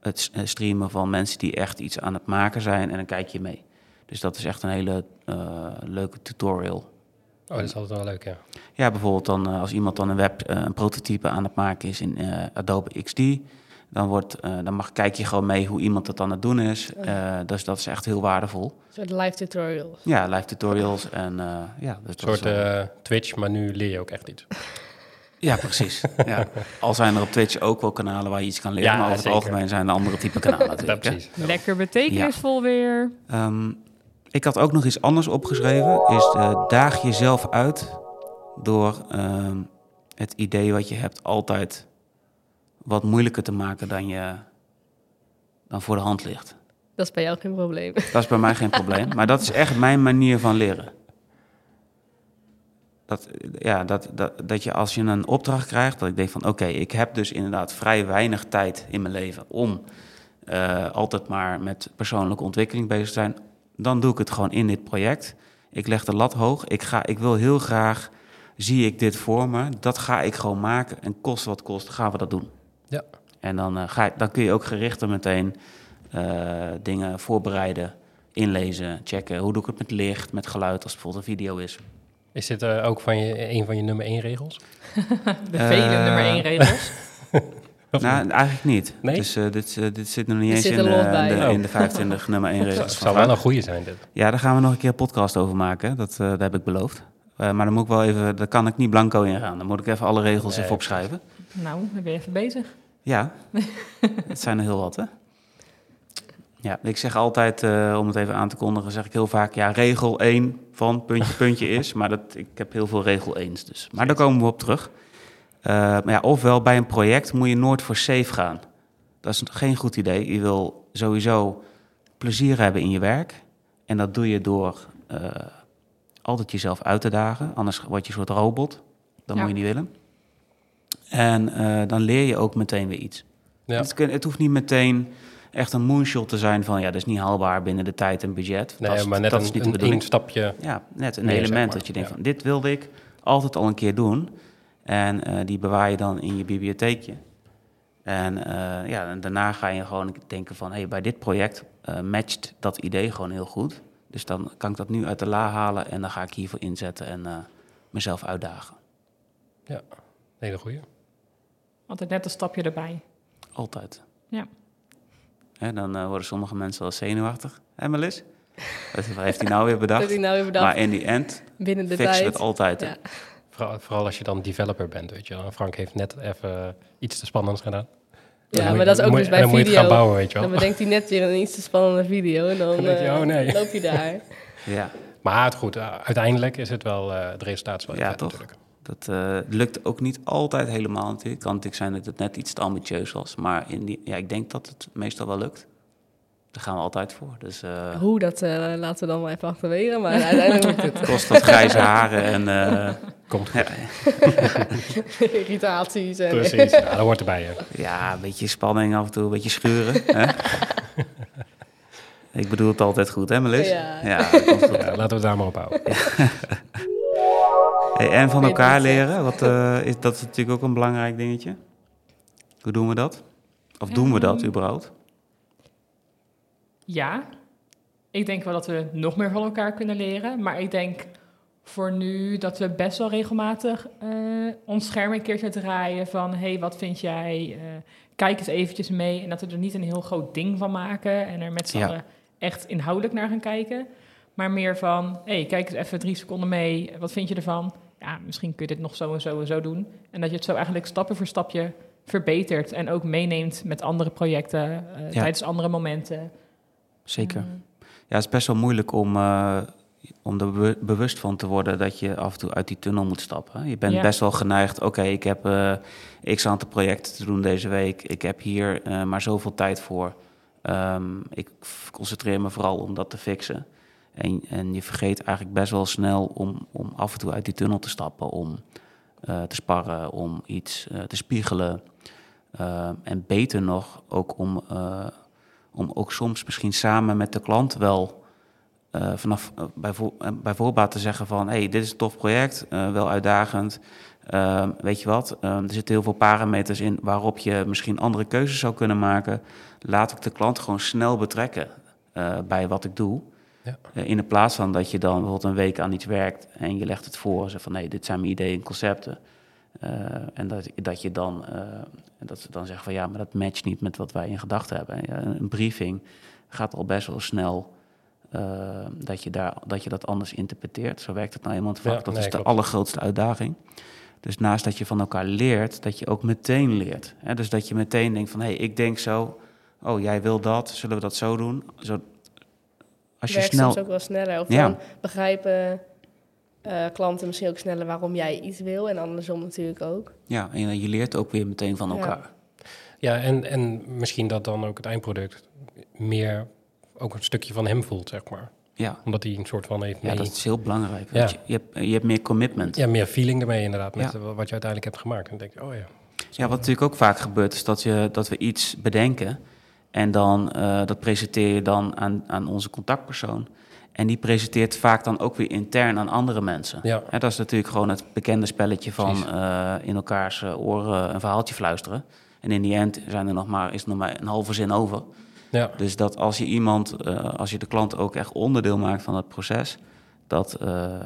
het streamen van mensen die echt iets aan het maken zijn en dan kijk je mee. Dus dat is echt een hele leuke tutorial. Oh, dat is altijd wel leuk, ja. Ja, bijvoorbeeld dan als iemand dan een web, een prototype aan het maken is in Adobe XD, dan, wordt, eh, dan mag, kijk je gewoon mee hoe iemand dat aan het doen is. Eh, dus dat is echt heel waardevol. Een soort live tutorial. Ja, live tutorials en eh, ja. Dus Een dat soort is eh, Twitch, maar nu leer je ook echt iets. ja, precies. ja. Al zijn er op Twitch ook wel kanalen waar je iets kan leren, Ja, maar over het algemeen zijn er andere type kanalen Ja, natuurlijk. precies. Lekker betekenisvol weer. Ehm, ik had ook nog iets anders opgeschreven. Is eh, daag jezelf uit door ehm, het idee wat je hebt altijd wat moeilijker te maken dan, je, dan voor de hand ligt. Dat is bij jou geen probleem. Dat is bij mij geen probleem. Maar dat is echt mijn manier van leren. Dat, ja, dat, dat, dat je als je een opdracht krijgt, dat ik denk van oké, ik heb dus inderdaad vrij weinig tijd in mijn leven om eh, altijd maar met persoonlijke ontwikkeling bezig te zijn. Dan doe ik het gewoon in dit project. Ik leg de lat hoog. Ik, ga, ik wil heel graag, zie ik dit voor me, dat ga ik gewoon maken. En kost wat kost, gaan we dat doen. Ja. En dan, eh, ga, ik- dan kun je ook gerichter meteen eh, dingen voorbereiden, inlezen, checken. Hoe doe ik het met licht, met geluid, als het bijvoorbeeld een video is. Is dit eh, ook van je, een van je nummer één regels? De vele nummer één regels. Of nou, eigenlijk niet. Nee? Dus eh, dit, dit zit nog niet Dit eens zit in, de, Oh. in de 25 nummer 1 Het regels. van zou wel een goede zijn, dit. Ja, daar gaan we nog een keer een podcast over maken. Dat, eh, dat heb ik beloofd. Eh, maar dan moet ik wel even, daar kan ik niet blanco in gaan. Dan moet ik even alle regels Nee, even opschrijven. Nou, dan ben je even bezig. Ja, het zijn er heel wat, hè? Ja, ik zeg altijd, eh, om het even aan te kondigen, zeg ik heel vaak... ja, regel 1 van puntje, puntje is. Maar dat, ik heb heel veel regel 1's dus. Maar daar komen we op terug. Eh, maar ja, ofwel, bij een project moet je nooit voor safe gaan. Dat is geen goed idee. Je wil sowieso plezier hebben in je werk. En dat doe je door eh, altijd jezelf uit te dagen. Anders word je een soort robot. Dat Ja. moet je niet willen. En eh, dan leer je ook meteen weer iets. Ja. Het, het hoeft niet meteen echt een moonshot te zijn van... ja, dat is niet haalbaar binnen de tijd en budget. Nee, dat is, maar net dat is niet een, een, stapje. Ja, net een meer, zeg element maar. dat je denkt Ja. van... dit wilde ik altijd al een keer doen. En eh, die bewaar je dan in je bibliotheekje. En eh, ja, en daarna ga je gewoon denken van... hey, bij dit project matcht dat idee gewoon heel goed. Dus dan kan ik dat nu uit de la halen... en dan ga ik hiervoor inzetten en mezelf uitdagen. Hele goede. Altijd net een stapje erbij. Altijd. Ja. Hè, dan eh, worden sommige mensen wel zenuwachtig. Melis? Wat heeft hij nou weer Dat bedacht? hij nou weer bedacht Maar in die end binnen de fixen we tijd. het altijd. hè. Ja. Vooral, vooral als je dan developer bent, weet je wel. Frank heeft net even iets te spannends gedaan. Ja, maar je- dat is ook moet- dus en bij dan moet je het video. gaan bouwen, weet je wel. Dan bedenkt hij net weer een iets te spannende video en dan, Dan denk je, eh, oh nee. loop je daar. Ja, Maar het goed, uh, uiteindelijk is het wel, uh, het resultaat is wel Ja, vet toch? natuurlijk. Dat uh, lukt ook niet altijd helemaal natuurlijk. Het kan natuurlijk zijn dat het net iets te ambitieus was. Maar in die, ja, ik denk dat het meestal wel lukt. Daar gaan we altijd voor. Dus uh, Hoe, dat uh, laten we dan maar even achterwege. Maar uiteindelijk lukt het. kost wat grijze haren en... Uh, Komt goed. Ja. Irritaties. En Precies, ja, dat hoort erbij. Hè. Ja, een beetje spanning af en toe, een beetje schuren. hè? Ik bedoel het altijd goed, hè Melis? Dat. Ja, laten we het daar maar op houden. Hey, en van elkaar eh. leren, wat, uh, is, dat is natuurlijk ook een belangrijk dingetje. Hoe doen we dat? Of doen we dat Um, überhaupt? Ja, ik denk wel dat we nog meer van elkaar kunnen leren. Maar ik denk voor nu dat we best wel regelmatig uh, ons scherm een keertje draaien van... hé, hey, wat vind jij? Uh, kijk eens eventjes mee. En dat we er niet een heel groot ding van maken en er met z'n Ja. allen echt inhoudelijk naar gaan kijken. Maar meer van, hé, hey, kijk eens even drie seconden mee. Wat vind je ervan? Ja, misschien kun je dit nog zo en zo en zo doen. En dat je het zo eigenlijk stapje voor stapje verbetert... en ook meeneemt met andere projecten, uh, Ja. tijdens andere momenten. Zeker. Uh, Ja, het is best wel moeilijk om, uh, om er be bewust van te worden dat je af en toe uit die tunnel moet stappen. Je bent Ja. best wel geneigd, oké, ik heb uh, x aantal projecten te doen deze week. Ik heb hier maar zoveel tijd voor. Ehm, ik concentreer me vooral om dat te fixen. En, en je vergeet eigenlijk best wel snel om, om af en toe uit die tunnel te stappen, om eh, te sparren, om iets eh, te spiegelen. Ehm, en beter nog, ook om, eh, om ook soms misschien samen met de klant wel eh, vanaf eh, bij, vo- eh, bij voorbaat te zeggen van... hey, dit is een tof project, eh, wel uitdagend. Ehm, weet je wat, Ehm, er zitten heel veel parameters in waarop je misschien andere keuzes zou kunnen maken. Laat ik de klant gewoon snel betrekken eh, bij wat ik doe. Ja. Eh, in de plaats van dat je dan bijvoorbeeld een week aan iets werkt en je legt het voor. Zeg van nee, dit zijn mijn ideeën en concepten. Eh, en dat, dat je dan, eh, dat ze dan zeggen van ja, maar dat matcht niet met wat wij in gedachten hebben. Ja, een briefing gaat al best wel snel dat, je daar, dat je dat anders interpreteert. Zo werkt het nou eenmaal. Ja, dat nee, is de klopt. allergrootste uitdaging. Dus naast dat je van elkaar leert, dat je ook meteen leert. Hè? Dus dat je meteen denkt van, hé, hey, ik denk zo. Oh, jij wil dat, zullen we dat zo doen? Zo, als je werkt snel... soms ook wel sneller. Of Ja. dan begrijpen eh, klanten misschien ook sneller waarom jij iets wil. En andersom natuurlijk ook. Ja, en je leert ook weer meteen van Ja. elkaar. Ja, en, en misschien dat dan ook het eindproduct meer ook een stukje van hem voelt, zeg maar. Ja, Omdat hij een soort van heeft ja mee, dat is heel belangrijk. Ja. want Je, je, hebt, je hebt meer commitment. ja, meer feeling ermee inderdaad, met Ja. eh, wat je uiteindelijk hebt gemaakt. En dan denk je, oh ja. Ja, wat natuurlijk ook vaak gebeurt, is dat, je, dat we iets bedenken en dan eh, dat presenteer je dan aan, aan onze contactpersoon. En die presenteert vaak dan ook weer intern aan andere mensen. Ja, dat is natuurlijk gewoon het bekende spelletje van eh, in elkaars eh, oren een verhaaltje fluisteren. En in die end zijn er nog maar, is er nog maar een halve zin over. ja. Dus dat als je iemand, als je de klant ook echt onderdeel maakt van het proces, dat,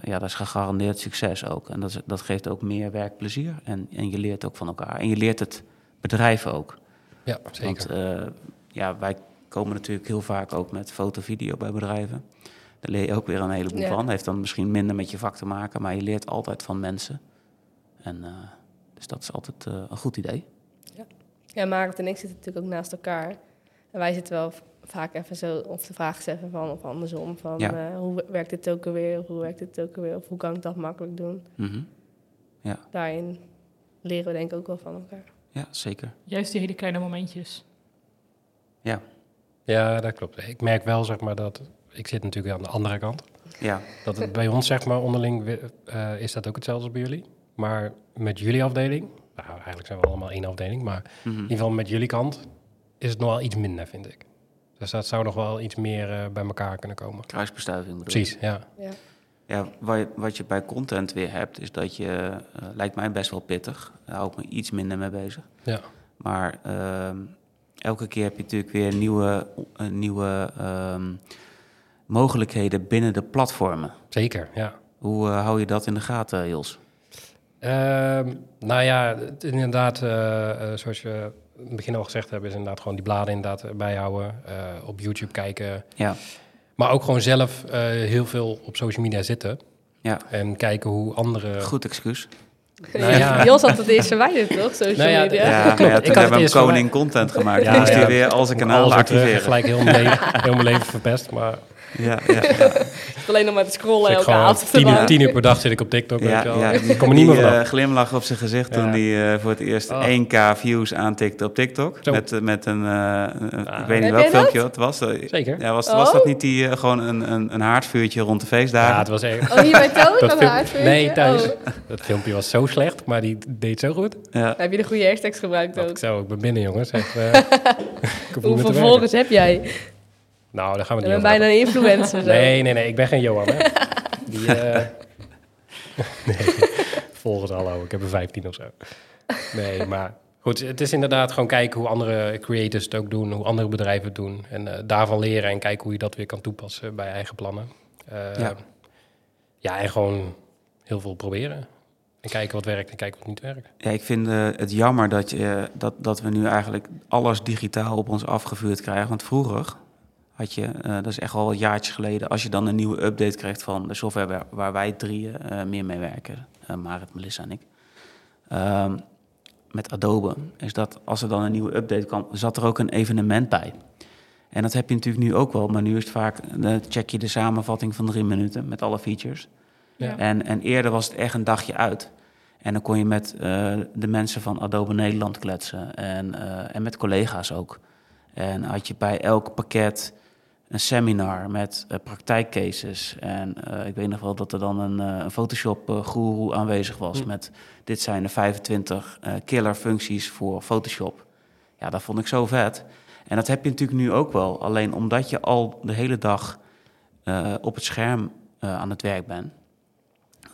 ja, dat is gegarandeerd succes ook. En dat, is- dat geeft ook meer werkplezier. En, en je leert ook van elkaar. En je leert het bedrijf ook. ja zeker. Want ja, wij komen natuurlijk heel vaak ook met foto-video bij bedrijven. Daar leer je ook weer een heleboel Ja. van. Heeft dan misschien minder met je vak te maken, maar je leert altijd van mensen. En eh, dus dat is altijd eh, een goed idee. Ja, Marit en ik zitten natuurlijk ook naast elkaar. En wij zitten wel vaak even zo of de vraag stellen van of andersom. Van Ja. eh, hoe werkt dit ook alweer? Of hoe werkt dit ook alweer? Of hoe kan ik dat makkelijk doen? Mhm. Daarin leren we denk ik ook wel van elkaar. Ja, zeker. Juist die hele kleine momentjes. Ja, Ja, dat klopt. Ik merk wel, zeg maar, dat... Ik zit natuurlijk aan de andere kant. ja. Dat het bij ons, zeg maar, onderling... eh, is dat ook hetzelfde als bij jullie. Maar met jullie afdeling... Nou, eigenlijk zijn we allemaal één afdeling. Maar Mhm. in ieder geval met jullie kant... is het nog wel iets minder, vind ik. Dus dat zou nog wel iets meer eh, bij elkaar kunnen komen. Kruisbestuiving? Precies, ja. Ja. Ja, wat je, wat je bij content weer hebt, is dat je, eh, lijkt mij best wel pittig, daar hou ik me iets minder mee bezig. Ja, Maar ehm, elke keer heb je natuurlijk weer nieuwe, eh, nieuwe ehm, mogelijkheden binnen de platformen. zeker, ja. Hoe eh, hou je dat in de gaten, Jos? Ehm, nou ja, het inderdaad, eh, zoals je in het begin al gezegd hebt, is inderdaad gewoon die bladen inderdaad bijhouden. op YouTube kijken. Ja, Maar ook gewoon zelf heel veel op social media zitten. ja. En kijken hoe andere... goed excuus. Nou ja. Jos had het eerst verwijderd, toch? Social Nou ja, media. Ja, maar ja, had hebben we eerst hem koning content gemaakt. Ja, moest ja. hij weer al zijn kanaal weer terug activeren. gelijk heel mijn, leven, heel mijn leven verpest. Maar Ja, ja, ja. Alleen nog maar te scrollen elke avond tien, uur, tien uur per dag zit ik op TikTok. Ja, ja, Ik kom er niet meer die, vanaf. eh, glimlach op zijn gezicht toen hij eh, voor het eerst Oh. 1k views aantikte op TikTok. Zo. Met, eh, met een, een- Ah. ik weet niet welk filmpje dat? het was. Zeker. Ja, was, was Oh. dat niet die, gewoon een, een, een haardvuurtje rond de feestdagen? Ja, het was echt... Oh, hier bij Toon? Film- haardvuurtje? nee, thuis. Oh. Dat filmpje was zo slecht, maar die deed zo goed. Ja. Heb je de goede hashtags gebruikt ook? ik zo, ik ben binnen jongens. Echt, meer Hoeveel volgers heb jij? Nou, daar gaan we niet over bijna een influencer. zo. Nee, nee, nee, ik ben geen Johan. Hè. Die, eh nee, volgens hallo, ik heb er 15 of zo. Nee, maar goed, het is inderdaad gewoon kijken hoe andere creators het ook doen, hoe andere bedrijven het doen. En eh, daarvan leren en kijken hoe je dat weer kan toepassen bij eigen plannen. Eh, Ja. ja, en gewoon heel veel proberen. En kijken wat werkt en kijken wat niet werkt. Ja, ik vind het jammer dat, je, dat, dat we nu eigenlijk alles digitaal op ons afgevuurd krijgen. Want vroeger had je, eh, dat is echt al wat jaartjes geleden, als je dan een nieuwe update krijgt van de software waar, waar wij drieën eh, meer mee werken, eh Marit, Melissa en ik, ehm, met Adobe, is dat als er dan een nieuwe update kwam, zat er ook een evenement bij. En dat heb je natuurlijk nu ook wel, maar nu is het vaak, dan check je de samenvatting van drie minuten met alle features. Ja. En, en eerder was het echt een dagje uit. En dan kon je met eh, de mensen van Adobe Nederland kletsen en, eh, en met collega's ook. En had je bij elk pakket een seminar met eh, praktijkcases. En eh, ik weet nog wel dat er dan een, eh, een Photoshop-guru aanwezig was. Hm. Met dit zijn de 25 eh, killer functies voor Photoshop. Ja, dat vond ik zo vet. En dat heb je natuurlijk nu ook wel. Alleen omdat je al de hele dag op het scherm aan het werk bent.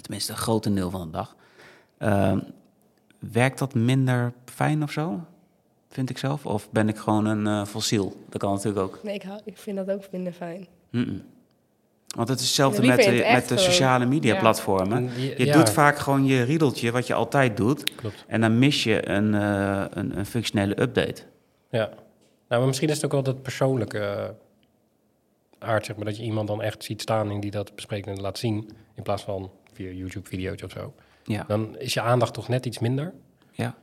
Tenminste, een groot deel van de dag. Ehm, werkt dat minder fijn of zo? Vind ik zelf? Of ben ik gewoon een eh, fossiel? Dat kan natuurlijk ook. Nee, ik, hou, ik vind dat ook minder fijn. Want het is hetzelfde met, in het met de gewoon. sociale media Ja. platformen. Je, Je ja, doet vaak gewoon je riedeltje, wat je altijd doet. Klopt. En dan mis je een, eh, een, een functionele update. Ja. Nou, maar misschien is het ook wel dat persoonlijke eh, aard, zeg maar, dat je iemand dan echt ziet staan en die dat bespreekt en laat zien, in plaats van via YouTube-videootje of zo. Ja. Dan is je aandacht toch net iets minder Ja.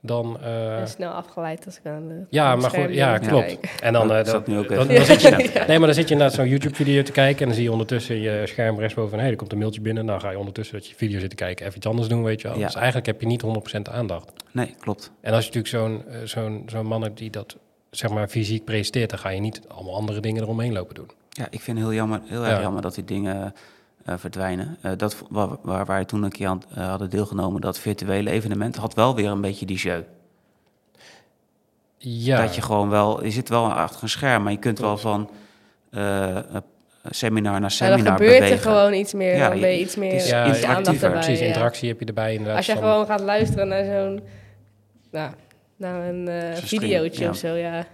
Dan... Eh, ben snel afgeleid als ik aan de ja, maar goed, ja, klopt. En dan, Dat eh, dan, nu ook dan, even. dan zit je, Ja. nee, maar dan zit je naar zo'n YouTube-video te kijken en dan zie je ondertussen je scherm rechtsboven van, hé, hey, er komt een mailtje binnen. Dan ga je ondertussen dat je video zit te kijken even iets anders doen, weet je wel. Ja. Dus eigenlijk heb je niet 100% aandacht. Nee, klopt. En als je natuurlijk zo'n eh, zo'n zo'n man hebt die dat, zeg maar, fysiek presenteert, dan ga je niet allemaal andere dingen eromheen lopen doen. Ja, ik vind het heel, jammer, heel erg Ja. jammer dat die dingen eh, verdwijnen. Eh, dat waar, waar wij toen een keer aan eh, hadden deelgenomen, dat virtuele evenement, had wel weer een beetje die jeu. Ja, Dat je gewoon wel, je zit wel achter een scherm, maar je kunt wel van eh, eh, seminar naar Ja, dan seminar gebeurt bewegen. er gewoon iets meer. Ja, dan ben je iets meer is ja, interactiever, erbij. precies, ja. interactie heb je erbij inderdaad. Als je van- gewoon gaat luisteren naar zo'n... Nou, naar een eh stream, videootje ja. of zo, ja.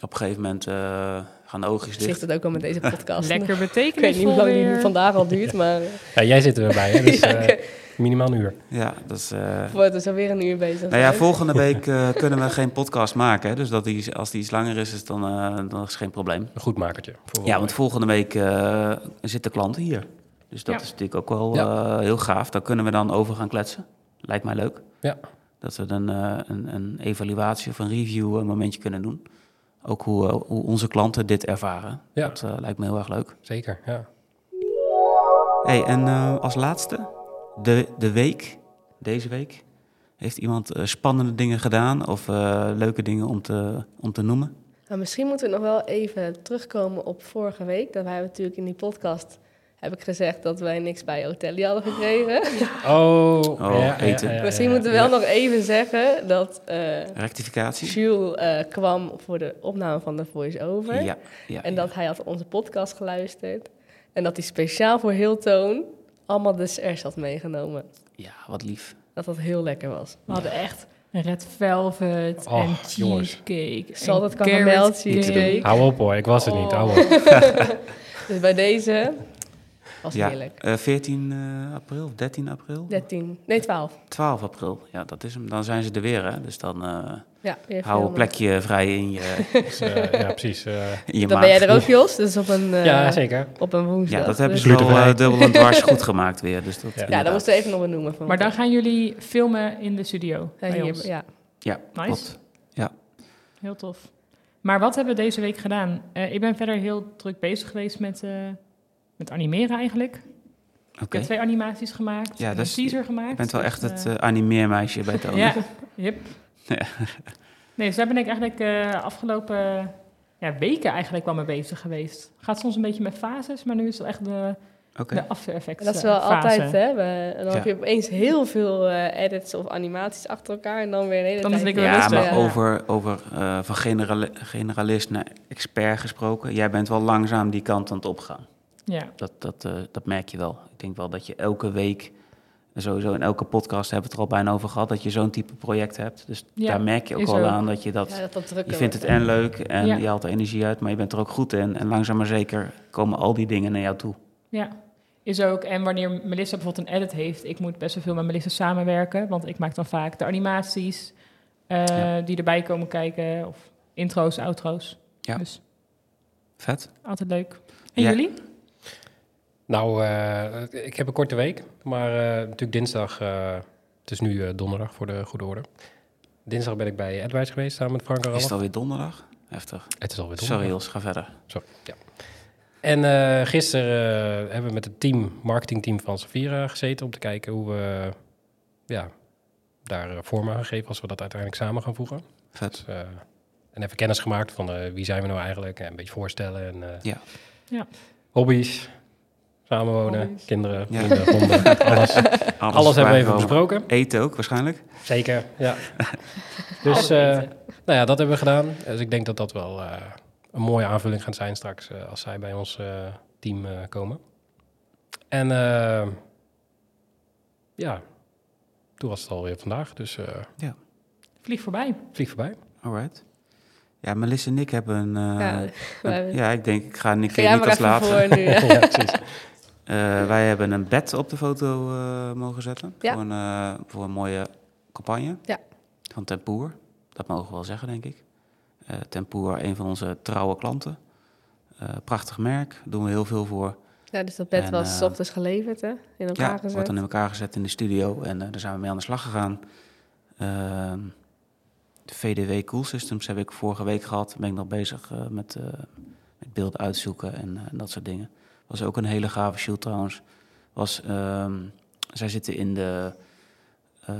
Op een gegeven moment eh, gaan oogjes Zegt dicht. het ook al met deze podcast. Lekker Ik weet niet hoe lang die vandaag al duurt, maar eh, Ja, jij zit erbij, hè? Dus Ja, eh, minimaal een uur. Ja, dat is... eh, wordt het zo weer een uur bezig. Nou ja, volgende week eh, kunnen we geen podcast maken. Hè? Dus dat die, als die iets langer is, is dan, eh, dan is het geen probleem. Een goedmakertje. voor Ja, want volgende week eh, zitten klanten hier. Dus dat Ja. is natuurlijk ook wel Ja. eh, heel gaaf. Daar kunnen we dan over gaan kletsen. Lijkt mij leuk. Ja. Dat we dan eh, een, een evaluatie of een review een momentje kunnen doen. Ook hoe, eh, hoe onze klanten dit ervaren. Ja. Dat eh, lijkt me heel erg leuk. Zeker, ja. Hey, en eh, als laatste, de, de week, deze week. Heeft iemand spannende dingen gedaan of eh, leuke dingen om te, om te noemen? Nou, misschien moeten we nog wel even terugkomen op vorige week. Dat wij natuurlijk in die podcast heb ik gezegd dat wij niks bij Hotelli hadden gekregen. Oh, eten. misschien moeten we wel nog even zeggen dat eh Rectificatie? Jules eh, kwam voor de opname van de voice-over. Ja, ja. En dat hij had onze podcast geluisterd. En dat hij speciaal voor Hiltoon allemaal desserts had meegenomen. ja, wat lief. Dat dat heel lekker was. We hadden echt red velvet Oh, en cheesecake. carrot caramel cake. cheesecake. Hou op hoor, ik was er niet. Oh. Hou op. Dus bij deze was Ja, heerlijk. eh, 14 eh, april of 13 april? 13, nee 12. 12 april, ja, dat is hem. Dan zijn ze er weer, hè. Dus dan eh Ja, weer hou een plekje vrij in je, Dus, eh, ja, precies. eh, in je Dan maag. ben jij er ook, Jos. Dus op een, eh, ja, zeker. op een woensdag. Ja, dat hebben Dus- ze wel Glutenvrij. eh, dubbel en dwars goed gemaakt weer. Dus dat, Ja. Ja, dat we even nog benoemen. Van Maar dan gaan jullie filmen in de studio Ja, bij hier, ons. ja. Ja, Nice. klopt. Heel tof. Maar wat hebben we deze week gedaan? Eh, ik ben verder heel druk bezig geweest met, eh, met animeren eigenlijk. Ik Oké. heb twee animaties gemaakt. Ja, een dat is- teaser gemaakt. Je bent wel Dus, echt het eh, eh, animeermeisje bij Toon. Ja, yep. Ja. Nee, dus daar ben ik eigenlijk eh afgelopen ja, weken eigenlijk wel mee bezig geweest. Gaat soms een beetje met fases, maar nu is het echt de, Oké. de After Effects dat is wel fase. altijd, hè. We, dan Ja. heb je opeens heel veel eh, edits of animaties achter elkaar. En dan weer een hele Dan is tijd... Ja, rustig. maar Ja. over, over eh, van generali- generalist naar expert gesproken. Jij bent wel langzaam die kant aan het opgaan. Ja, Dat, dat, eh, dat merk je wel. Ik denk wel dat je elke week, sowieso in elke podcast hebben we het er al bijna over gehad, dat je zo'n type project hebt. Dus Ja, daar merk je ook wel ook. aan dat je dat, Ja, dat dat drukker je vindt het en leuk en Ja. je haalt er energie uit, maar je bent er ook goed in. En langzaam maar zeker komen al die dingen naar jou toe. ja. Is ook, en wanneer Melissa bijvoorbeeld een edit heeft, ik moet best wel veel met Melissa samenwerken, want ik maak dan vaak de animaties eh, Ja. die erbij komen kijken, of intro's, outro's. Ja. Dus Vet. altijd leuk. En Ja. jullie? Nou, eh, ik heb een korte week, maar eh, natuurlijk dinsdag, eh, het is nu eh, donderdag voor de goede orde. Dinsdag ben ik bij Advice geweest samen met Frank en Is het alweer donderdag? Heftig. Het is alweer Sorry donderdag. Jos, ga verder. Sorry, ja. En eh, gisteren hebben we met het team, marketingteam van Safira gezeten om te kijken hoe we ja, daar vorm aan gaan geven als we dat uiteindelijk samen gaan voegen. Vet. Dus, eh, en even kennis gemaakt van eh, wie zijn we nou eigenlijk. En een beetje voorstellen. En, eh, Ja. Ja. Hobby's, samenwonen, kinderen, Ja. vrienden, honden. Alles, alles hebben we even besproken. Eten ook waarschijnlijk. Zeker, ja. Dus eh, nou ja, dat hebben we gedaan. Dus ik denk dat dat wel eh, een mooie aanvulling gaat zijn straks eh, als zij bij ons eh, team eh, komen. En eh, ja, toen was het alweer vandaag, dus eh Vlieg voorbij. vlieg voorbij. Alright. Ja, Melissa en ik hebben een... eh, Ja, een- wij hebben- ja, ik denk, ik ga niet als even laatste. voor nu. Ja. ja, precies. Eh, wij hebben een bed op de foto eh, mogen zetten. Ja. Voor, een, eh, voor een mooie campagne. Ja. Van Tempoer. Dat mogen we wel zeggen, denk ik. Eh Tempoer, een van onze trouwe klanten. Eh, prachtig merk. Daar doen we heel veel voor. Ja, dus dat bed En, was eh, ochtends geleverd, hè? In elkaar ja, gezet. wordt dan in elkaar gezet in de studio. En eh, daar zijn we mee aan de slag gegaan. Ehm, de VDW Cool Systems heb ik vorige week gehad. Ben ik nog bezig eh, met, eh, met beelden uitzoeken en, eh, en dat soort dingen. Was ook een hele gave shoot trouwens. Was, ehm, zij zitten in de eh,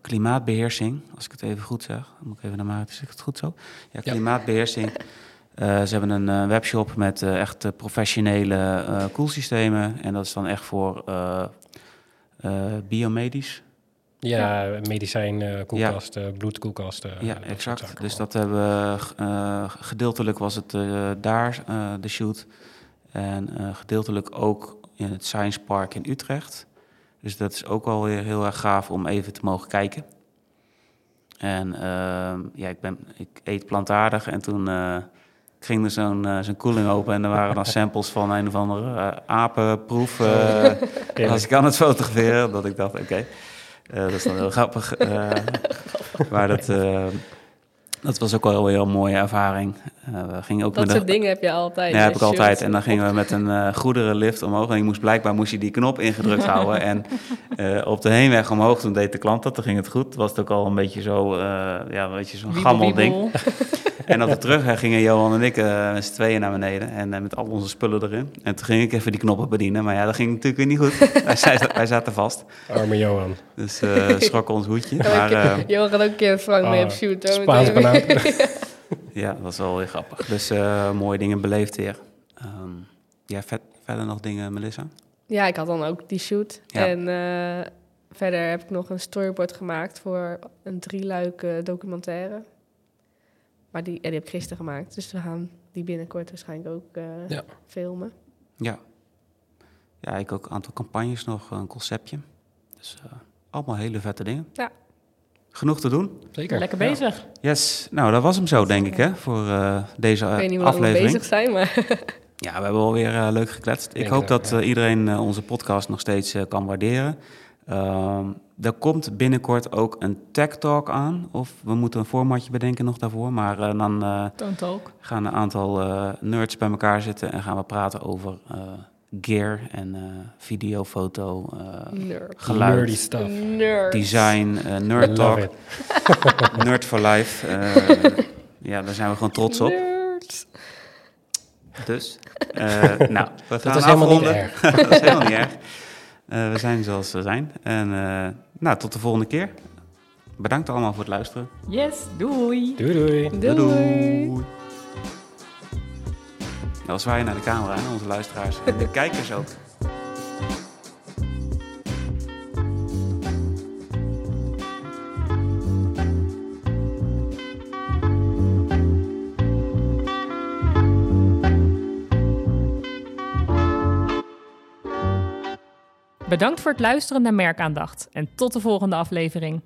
klimaatbeheersing, als ik het even goed zeg. Moet ik even naar Maarten, zeg ik het goed zo? Ja, Ja. klimaatbeheersing. Eh, ze hebben een eh, webshop met echt professionele eh koelsystemen. En dat is dan echt voor eh, eh, biomedisch. Ja, medicijn, eh, koelkasten, bloedkoelkasten. ja, dat exact. Dus dat hebben we, eh, gedeeltelijk was het eh, daar eh, de shoot. En eh, gedeeltelijk ook in het Science Park in Utrecht. Dus dat is ook wel weer heel erg gaaf om even te mogen kijken. En ehm, ja, ik, ben, ik eet plantaardig en toen eh, ging er zo'n eh, zo'n koeling open en er waren dan samples van een of andere eh, apenproef. was ik aan het fotograferen, dat ik dacht, oké, dat is dan heel grappig. maar dat, dat was ook wel een mooie ervaring. Eh, we gingen ook Dat met soort een, dingen heb je altijd. ja, heb ik altijd. En dan gingen we met een eh goederenlift omhoog. En ik moest blijkbaar moest je die knop ingedrukt houden. En eh, op de heenweg omhoog, toen deed de klant dat. Toen ging het goed. Was het ook al een beetje zo, eh, ja, een beetje zo'n Wiebel, gammel ding. wiebel. En op de terugweg gingen Johan en ik eh, met z'n tweeën naar beneden. En met al onze spullen erin. En toen ging ik even die knoppen bedienen. Maar ja, dat ging natuurlijk weer niet goed. wij, zaten- wij zaten vast. Arme Johan. Dus eh schrok ons hoedje. Ja, Maar ik- Johan gaat ook een keer Frank mee Ah, op shoot. Spaans Ja, dat was wel weer grappig. Dus eh, mooie dingen beleefd weer. Ehm, ja, vet- verder nog dingen, Melissa? Ja, ik had dan ook die shoot. Ja. En eh, verder heb ik nog een storyboard gemaakt voor een drieluik documentaire. Maar die, ja, die heb ik gisteren gemaakt. Dus we gaan die binnenkort waarschijnlijk ook eh, Ja. filmen. Ja. Ja, ik ook een aantal campagnes nog, een conceptje. Dus eh, allemaal hele vette dingen. Ja. Genoeg te doen. Zeker. Lekker Ja. bezig. Yes, nou dat was hem zo denk ik hè, voor eh, deze ik eh, weet niet hoe we aflevering. bezig zijn, maar Ja, we hebben alweer eh, leuk gekletst. Ik Denk hoop dat eh, iedereen eh, onze podcast nog steeds eh, kan waarderen. Ehm, er komt binnenkort ook een tech talk aan. Of we moeten een formatje bedenken nog daarvoor. Maar eh, dan eh, gaan een aantal eh, nerds bij elkaar zitten en gaan we praten over eh, gear en eh, video, foto, eh, nerd. geluid, Nerdy stuff. Nerd. design, eh, nerd talk, nerd for life. Eh, ja, daar zijn we gewoon trots op. Dus, eh, nou, we gaan Dat is helemaal niet afronden. erg. dat is helemaal niet erg. Eh, we zijn zoals we zijn. En eh, nou, tot de volgende keer. Bedankt allemaal voor het luisteren. Yes, doei. Doei doei. Doei. Nou, zwaaien naar de camera, hè, onze luisteraars. En de kijkers ook. Bedankt voor het luisteren naar Merkaandacht en tot de volgende aflevering.